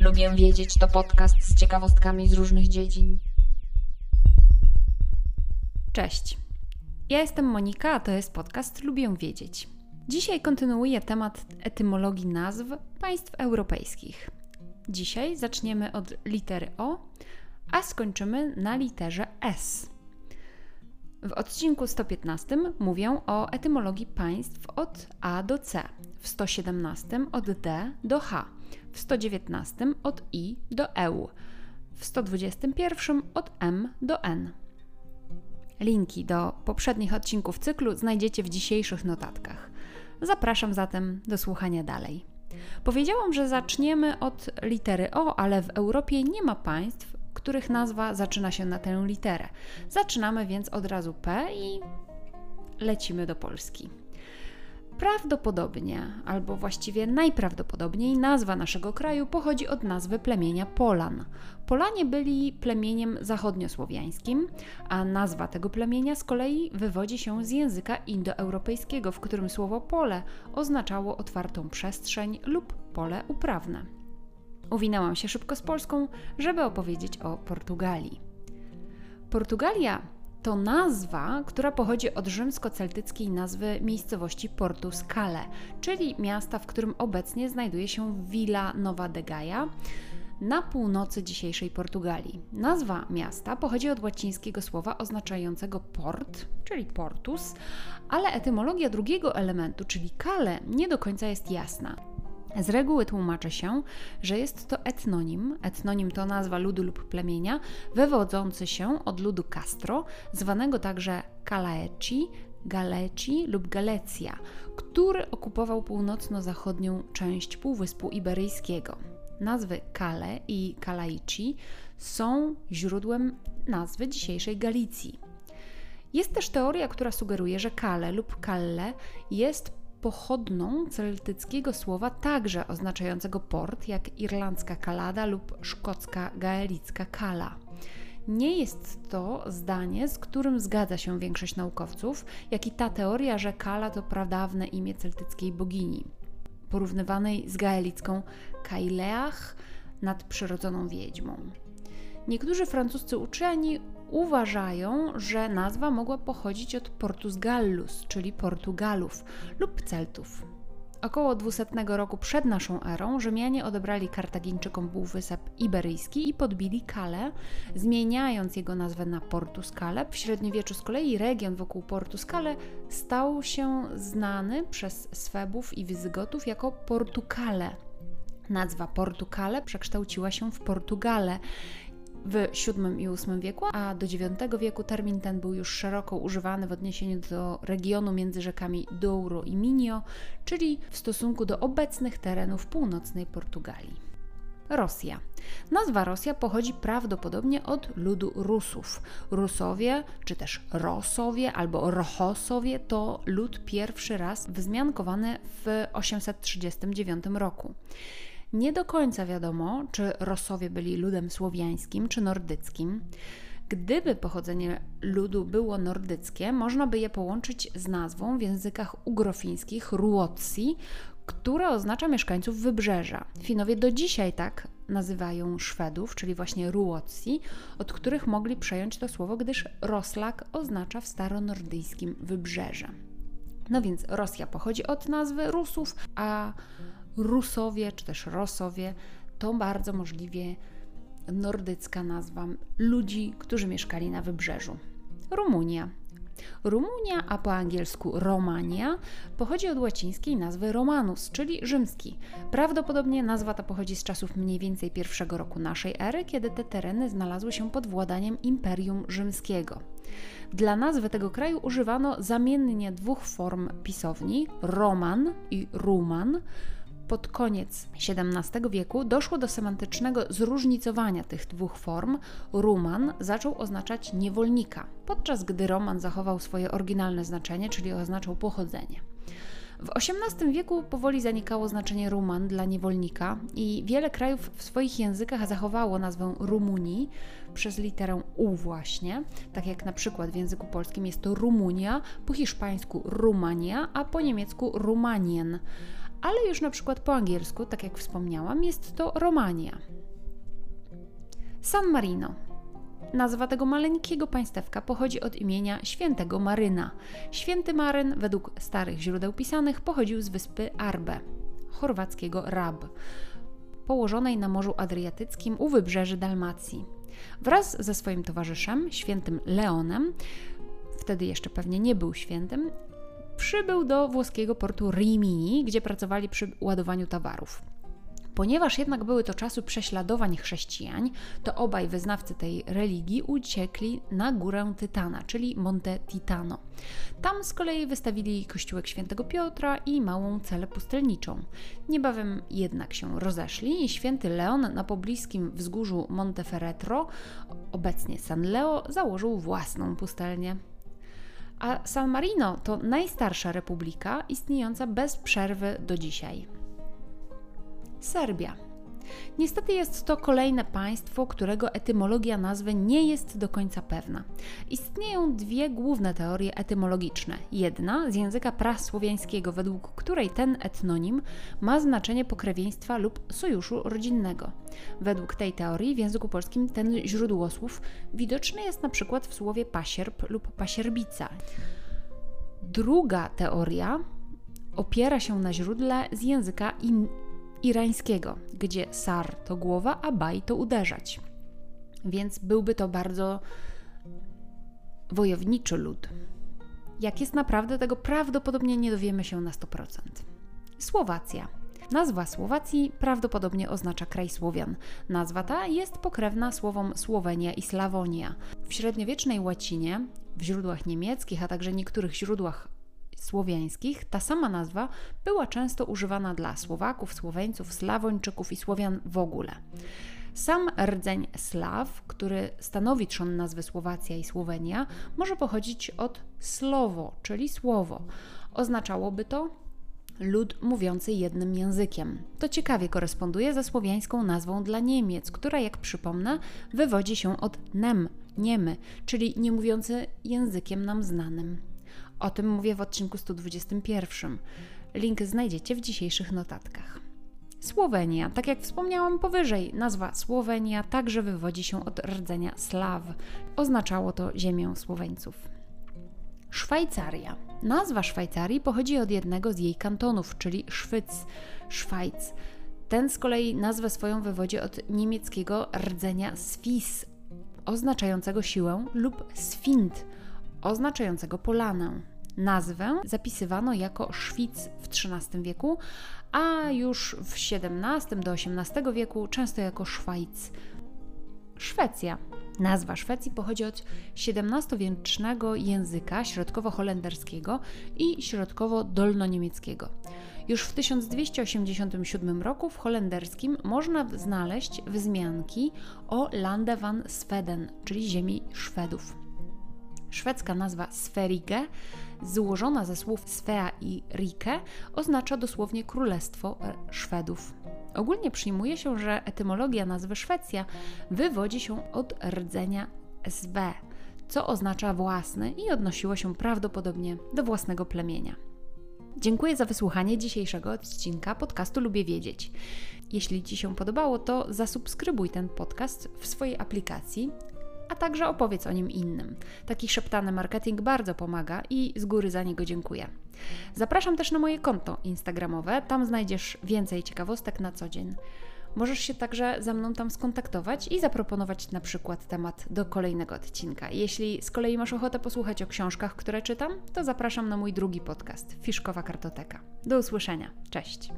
Lubię wiedzieć to podcast z ciekawostkami z różnych dziedzin. Cześć. Ja jestem Monika, a to jest podcast Lubię Wiedzieć. Dzisiaj kontynuuję temat etymologii nazw państw europejskich. Dzisiaj zaczniemy od litery O, a skończymy na literze S. W odcinku 115 mówię o etymologii państw od A do C, w 117 od D do H, w 119 od I do EU, w 121 od M do N. Linki do poprzednich odcinków cyklu znajdziecie w dzisiejszych notatkach. Zapraszam zatem do słuchania dalej. Powiedziałam, że zaczniemy od litery O, ale w Europie nie ma państw, których nazwa zaczyna się na tę literę. Zaczynamy więc od razu P i lecimy do Polski. Prawdopodobnie, albo właściwie najprawdopodobniej, nazwa naszego kraju pochodzi od nazwy plemienia Polan. Polanie byli plemieniem zachodniosłowiańskim, a nazwa tego plemienia z kolei wywodzi się z języka indoeuropejskiego, w którym słowo pole oznaczało otwartą przestrzeń lub pole uprawne. Uwinęłam się szybko z Polską, żeby opowiedzieć o Portugalii. Portugalia to nazwa, która pochodzi od rzymsko-celtyckiej nazwy miejscowości Portu Scale, czyli miasta, w którym obecnie znajduje się Villa Nova de Gaia na północy dzisiejszej Portugalii. Nazwa miasta pochodzi od łacińskiego słowa oznaczającego port, czyli portus, ale etymologia drugiego elementu, czyli kale, nie do końca jest jasna. Z reguły tłumaczy się, że jest to etnonim. Etnonim to nazwa ludu lub plemienia, wywodzący się od ludu Castro, zwanego także Kalaeci, Galeci lub Galecja, który okupował północno-zachodnią część Półwyspu Iberyjskiego. Nazwy Kale i Kalaici są źródłem nazwy dzisiejszej Galicji. Jest też teoria, która sugeruje, że Kale lub Kalle jest pochodną celtyckiego słowa także oznaczającego port, jak irlandzka kalada lub szkocka gaelicka kala. Nie jest to zdanie, z którym zgadza się większość naukowców, jak i ta teoria, że Kala to pradawne imię celtyckiej bogini, porównywanej z gaelicką Kaileach, nadprzyrodzoną wiedźmą. Niektórzy francuscy uczeni uważają, że nazwa mogła pochodzić od Portus Gallus, czyli Portugalów lub Celtów. Około 200 roku przed naszą erą Rzymianie odebrali Kartagińczykom Półwysep Iberyjski i podbili Kale, zmieniając jego nazwę na Portuskale. W średniowieczu z kolei region wokół Portuskale stał się znany przez Swebów i Wizygotów jako Portukale. Nazwa Portukale przekształciła się w Portugale w VII i VIII wieku, a do IX wieku termin ten był już szeroko używany w odniesieniu do regionu między rzekami Douro i Minho, czyli w stosunku do obecnych terenów północnej Portugalii. Rosja. Nazwa Rosja pochodzi prawdopodobnie od ludu Rusów. Rusowie, czy też Rosowie albo Rochosowie to lud pierwszy raz wzmiankowany w 839 roku. Nie do końca wiadomo, czy Rosowie byli ludem słowiańskim czy nordyckim. Gdyby pochodzenie ludu było nordyckie, można by je połączyć z nazwą w językach ugrofińskich Ruotsi, która oznacza mieszkańców wybrzeża. Finowie do dzisiaj tak nazywają Szwedów, czyli właśnie Ruotsi, od których mogli przejąć to słowo, gdyż Roslak oznacza w staronordyjskim wybrzeże. No więc Rosja pochodzi od nazwy Rusów, a Rusowie czy też Rosowie to bardzo możliwie nordycka nazwa ludzi, którzy mieszkali na wybrzeżu. Rumunia. Rumunia, a po angielsku Romania, pochodzi od łacińskiej nazwy Romanus, czyli rzymski. Prawdopodobnie nazwa ta pochodzi z czasów mniej więcej pierwszego roku naszej ery, kiedy te tereny znalazły się pod władaniem Imperium Rzymskiego. Dla nazwy tego kraju używano zamiennie dwóch form pisowni: Roman i Ruman pod koniec XVII wieku doszło do semantycznego zróżnicowania tych dwóch form. Ruman zaczął oznaczać niewolnika, podczas gdy Roman zachował swoje oryginalne znaczenie, czyli oznaczał pochodzenie. W XVIII wieku powoli zanikało znaczenie Ruman dla niewolnika i wiele krajów w swoich językach zachowało nazwę Rumunii przez literę U właśnie, tak jak na przykład w języku polskim jest to Rumunia, po hiszpańsku Rumania, a po niemiecku Rumanien. Ale już na przykład po angielsku, tak jak wspomniałam, jest to Romania. San Marino Nazwa tego maleńkiego państewka pochodzi od imienia świętego Maryna. Święty Maryn, według starych źródeł pisanych, pochodził z wyspy Arbe, chorwackiego Rab, położonej na Morzu Adriatyckim u wybrzeży Dalmacji. Wraz ze swoim towarzyszem, świętym Leonem, wtedy jeszcze pewnie nie był świętym, przybył do włoskiego portu Rimini, gdzie pracowali przy ładowaniu towarów. Ponieważ jednak były to czasy prześladowań chrześcijan, to obaj wyznawcy tej religii uciekli na górę Tytana, czyli Monte Titano. Tam z kolei wystawili kościółek świętego Piotra i małą celę pustelniczą. Niebawem jednak się rozeszli i święty Leon na pobliskim wzgórzu Monteferretro, obecnie San Leo, założył własną pustelnię. A San Marino to najstarsza republika istniejąca bez przerwy do dzisiaj. Serbia. Niestety jest to kolejne państwo, którego etymologia nazwy nie jest do końca pewna. Istnieją dwie główne teorie etymologiczne. Jedna z języka prasłowiańskiego, według której ten etnonim ma znaczenie pokrewieństwa lub sojuszu rodzinnego. Według tej teorii w języku polskim ten źródłosłów widoczny jest na przykład w słowie pasierb lub pasierbica. Druga teoria opiera się na źródle z języka in irańskiego, gdzie sar to głowa, a baj to uderzać. Więc byłby to bardzo wojowniczy lud. Jak jest naprawdę, tego prawdopodobnie nie dowiemy się na 100%. Słowacja. Nazwa Słowacji prawdopodobnie oznacza kraj Słowian. Nazwa ta jest pokrewna słowom Słowenia i Slawonia. W średniowiecznej łacinie, w źródłach niemieckich, a także niektórych źródłach słowiańskich, ta sama nazwa była często używana dla Słowaków, Słoweńców, Slawończyków i Słowian w ogóle. Sam rdzeń Slaw, który stanowi trzon nazwy Słowacja i Słowenia, może pochodzić od slowo, czyli słowo. Oznaczałoby to lud mówiący jednym językiem. To ciekawie koresponduje ze słowiańską nazwą dla Niemiec, która, jak przypomnę, wywodzi się od nem, niemy, czyli nie mówiący językiem nam znanym. O tym mówię w odcinku 121. Link znajdziecie w dzisiejszych notatkach. Słowenia. Tak jak wspomniałam powyżej, nazwa Słowenia także wywodzi się od rdzenia Slaw. Oznaczało to ziemię Słoweńców. Szwajcaria. Nazwa Szwajcarii pochodzi od jednego z jej kantonów, czyli Szwyc, Szwajc. Ten z kolei nazwę swoją wywodzi od niemieckiego rdzenia Swiss, oznaczającego siłę, lub Sfind, oznaczającego polanę. Nazwę zapisywano jako Szwic w XIII wieku, a już w XVII do XVIII wieku często jako Szwajc. Szwecja. Nazwa Szwecji pochodzi od XVII-wiecznego języka środkowo-holenderskiego i środkowo-dolnoniemieckiego. Już w 1287 roku w holenderskim można znaleźć wzmianki o Lande van Sweden, czyli ziemi Szwedów. Szwedzka nazwa Sverige, złożona ze słów Svea i Rike, oznacza dosłownie Królestwo Szwedów. Ogólnie przyjmuje się, że etymologia nazwy Szwecja wywodzi się od rdzenia swe, co oznacza własny i odnosiło się prawdopodobnie do własnego plemienia. Dziękuję za wysłuchanie dzisiejszego odcinka podcastu Lubię Wiedzieć. Jeśli Ci się podobało, to zasubskrybuj ten podcast w swojej aplikacji a także opowiedz o nim innym. Taki szeptany marketing bardzo pomaga i z góry za niego dziękuję. Zapraszam też na moje konto Instagramowe, tam znajdziesz więcej ciekawostek na co dzień. Możesz się także ze mną tam skontaktować i zaproponować na przykład temat do kolejnego odcinka. Jeśli z kolei masz ochotę posłuchać o książkach, które czytam, to zapraszam na mój drugi podcast Fiszkowa Kartoteka. Do usłyszenia. Cześć.